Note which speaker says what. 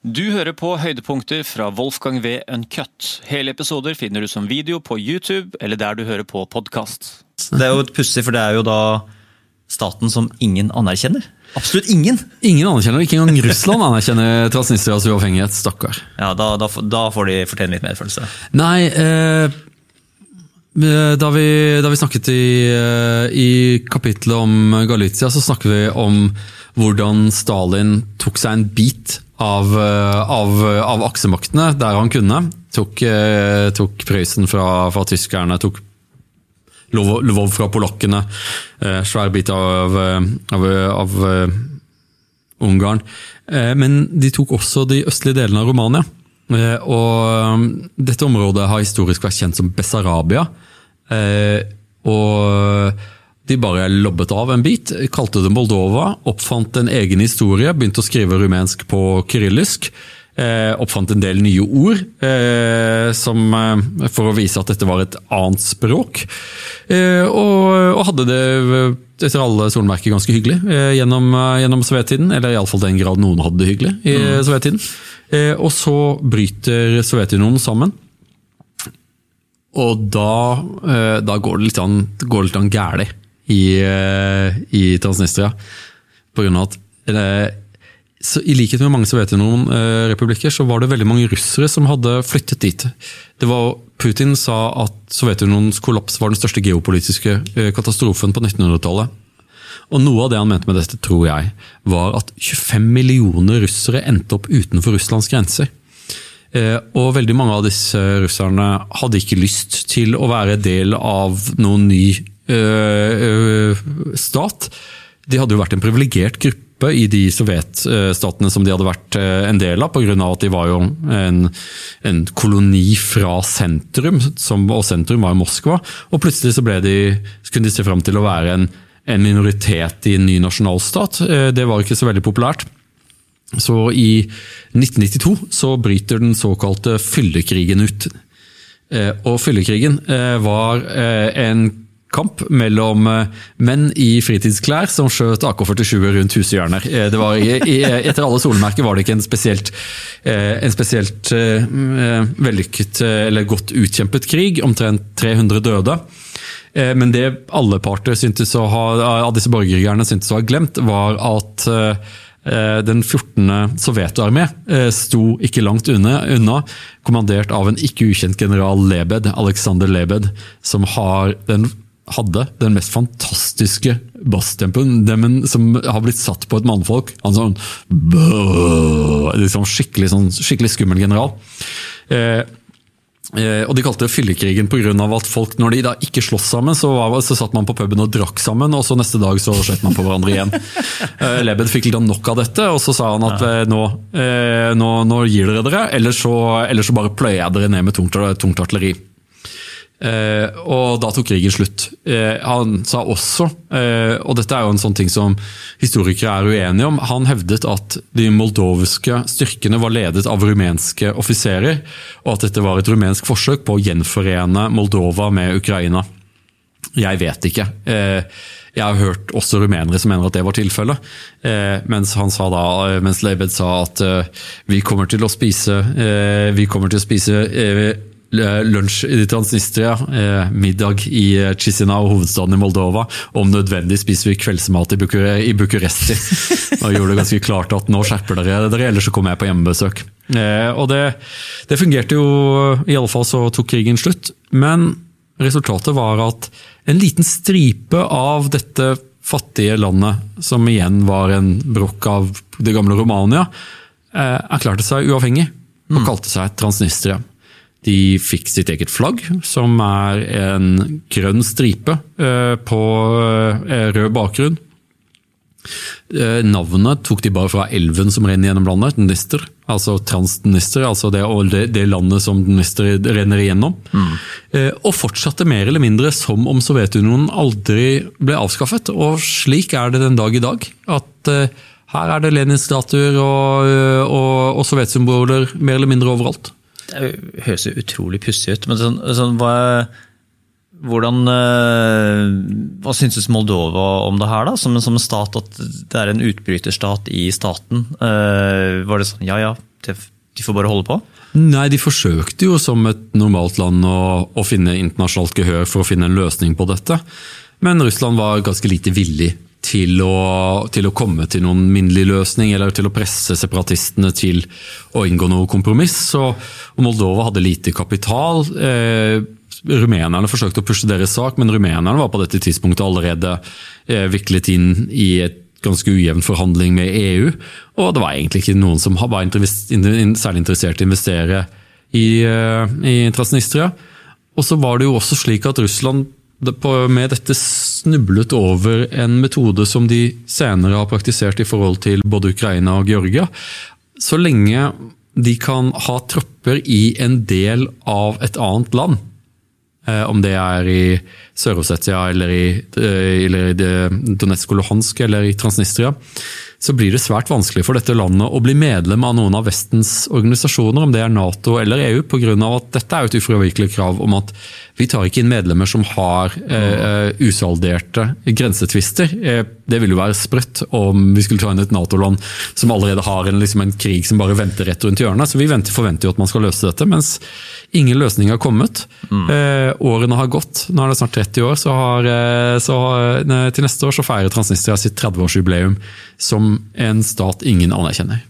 Speaker 1: Du hører på høydepunkter fra Wolfgang V. Uncut. Hele episoder finner du som video på YouTube eller der du hører på podkast.
Speaker 2: Det er jo pussig, for det er jo da staten som ingen anerkjenner. Absolutt ingen!
Speaker 3: Ingen anerkjenner, ikke engang Russland anerkjenner Transnistrias uavhengighet. Stakkar.
Speaker 2: Ja, da, da, da får de fortjene litt medfølelse.
Speaker 3: Nei, eh, da, vi, da vi snakket i, eh, i kapittelet om Galizia, så snakket vi om hvordan Stalin tok seg en bit av, eh, av, av aksemaktene der han kunne. Tok, eh, tok Prøysen fra, fra, tyskerne, tok Lvov fra polakkene. Eh, svær bit av, av Ungarn. Men de tok også de østlige delene av Romania. Og dette området har historisk vært kjent som Bessarabia. Og de bare lobbet av en bit, kalte det Moldova, oppfant en egen historie, begynte å skrive rumensk på kyrillisk. Eh, oppfant en del nye ord eh, som, eh, for å vise at dette var et annet språk. Eh, og, og, hadde det etter alle solmerker ganske hyggelig gjennom, gjennom sovjettiden. Eller iallfall den grad noen hadde det hyggelig i mm. sovjettiden. og så bryter Sovjetunionen sammen. Og da, da går det litt an, går litt an gærlig i, i Transnistria. På grunn av at så I likhet med mange Sovjetunionen-republikker så var det veldig mange russere som hadde flyttet dit. Det var, Putin sa at Sovjetunionens kollaps var den største geopolitiske eh, katastrofen på 1900-tallet. Og Noe av det han mente med dette, tror jeg, var at 25 millioner russere endte opp utenfor Russlands grenser. Og veldig mange av disse russerne hadde ikke lyst til å være del av noen ny øh, øh, stat. De hadde jo vært en privilegert gruppe i de sovjetstatene som de hadde vært eh, en del av, pga. at de var jo en, en koloni fra sentrum, som, og sentrum var Moskva. Og plutselig så, de, kunne de se fram til å være en, en minoritet i en ny nasjonalstat. Det var ikke så veldig populært. Så i 1992 så bryter den såkalte fyllekrigen ut. Og fyllekrigen var en kamp mellom eh, menn i fritidsklær som skjøt AK-47 rundt hushjørner. Eh, det var, etter alle solmerker var det ikke en spesielt, eh, en spesielt vellykket eller godt utkjempet krig. Omtrent 300 døde. Men det alle parter syntes å ha, av disse borgerkrigerne syntes å ha glemt, var at den 14. sovjetarmé sto ikke langt unna, kommandert av en ikke ukjent general Lebed, Alexander Lebed, som har den hadde den mest fantastiske basstempoen som har blitt satt på et mannfolk. Han sånn, liksom skikkelig, sånn, skikkelig skummel general. Eh, eh, og De kalte det fyllekrigen pga. at folk, når de da ikke sloss sammen, så, var, så, satt man på puben og drakk sammen, og så neste dag så skjøt man på hverandre igjen. eh, Lebed fikk litt nok av dette, og så sa han at eh, nå, nå, nå, gir dere dere, eller så, eller så bare pløyer jeg dere ned med tungt, tungt artilleri. Eh, og da tok krigen slutt. Eh, han sa også, eh, og dette er jo en sånn ting som historikere er uenige om, han hevdet at de moldoviske styrkene var ledet av rumenske offiserer, og at dette var et rumensk forsøk på å gjenforene Moldova med Ukraina. Jeg vet ikke. Jeg har hørt også rumenere som mener at det var tilfellet. Mens han sa da, mens Leibed sa at vi kommer til å spise, vi kommer til å spise lunsj i Transnistria, eh, middag i eh, Chisinau, hovedstaden i Moldova. Om nødvendig spiser vi kveldsmat i, Bukur i Bucuresti. Og gjorde det ganske klart at nå skjerper dere dere, ellers så kommer jeg på hjemmebesøk. Eh, og det, det fungerte jo, i alle fall så tok krigen slutt. Men resultatet var at en liten stripe av dette fattige landet, som igjen var en brokk av det gamle Romania, erklærte seg uavhengig og mm. kalte seg Transnistria. De fikk sitt eget flagg, som er en grønn stripe eh, på eh, rød bakgrunn. Eh, navnet tok de bare fra elven som renner gjennom landet, Dnister. Altså Transdnister, altså det, det, landet som Dnister renner igjennom. Mm. Og fortsatte mer eller mindre som om Sovjetunionen aldri ble avskaffet. Og slik er det den dag i dag. At her er det Lenins-statuer og, og, og sovjetsymboler mer eller mindre overalt.
Speaker 2: Det høres jo utrolig pussig ut. men sånn, sånn, hva, hvordan, eh, hva synes Moldova om det her, da? Som, som, en stat, at det er en utbryterstat i staten. Uh, var det sånn ja ja, de får bare holde på?
Speaker 3: Nei, de forsøkte jo som et normalt land å, å finne internasjonalt gehør for å finne en løsning på dette. Men Russland var ganske lite villig til å, til å komme til noen minnelig løsning, eller til å presse separatistene til å inngå noe kompromiss. Så, Moldova hadde lite kapital. Eh, rumenerne forsøkte å pushe deres sak, men rumenerne var på dette tidspunktet allerede eh, viklet inn i et ganske ujevn forhandling med EU. Og det var egentlig ikke noen som var særlig interessert i å investere i, eh, i Transnistria. Og så var det jo også slik at Russland med dette snublet over en metode som de senere har praktisert i forhold til både Ukraina og Georgia. Så lenge de kan ha tropper i en del av et annet land, eh, om det er i Sør-Ossetia eller i, eh, eller i Donetsk og Luhansk eller i Transnistria, så blir det svært vanskelig for dette landet å bli medlem av noen av Vestens organisasjoner, om det er Nato eller EU, pga. at dette er et ufravikelig krav om at vi tar ikke inn medlemmer som har eh, usalderte grensetvister. Eh, det ville jo være sprøtt om vi skulle ta inn et Nato-land som allerede har en, liksom en, krig som bare venter rett rundt hjørnet. Så vi venter, forventer jo at man skal løse dette, mens ingen løsning har kommet. Mm. Eh, årene har gått. Nå er det snart 30 år, så, har, så så til neste år så feirer Transnistria sitt 30-årsjubileum en stat ingen anerkjenner.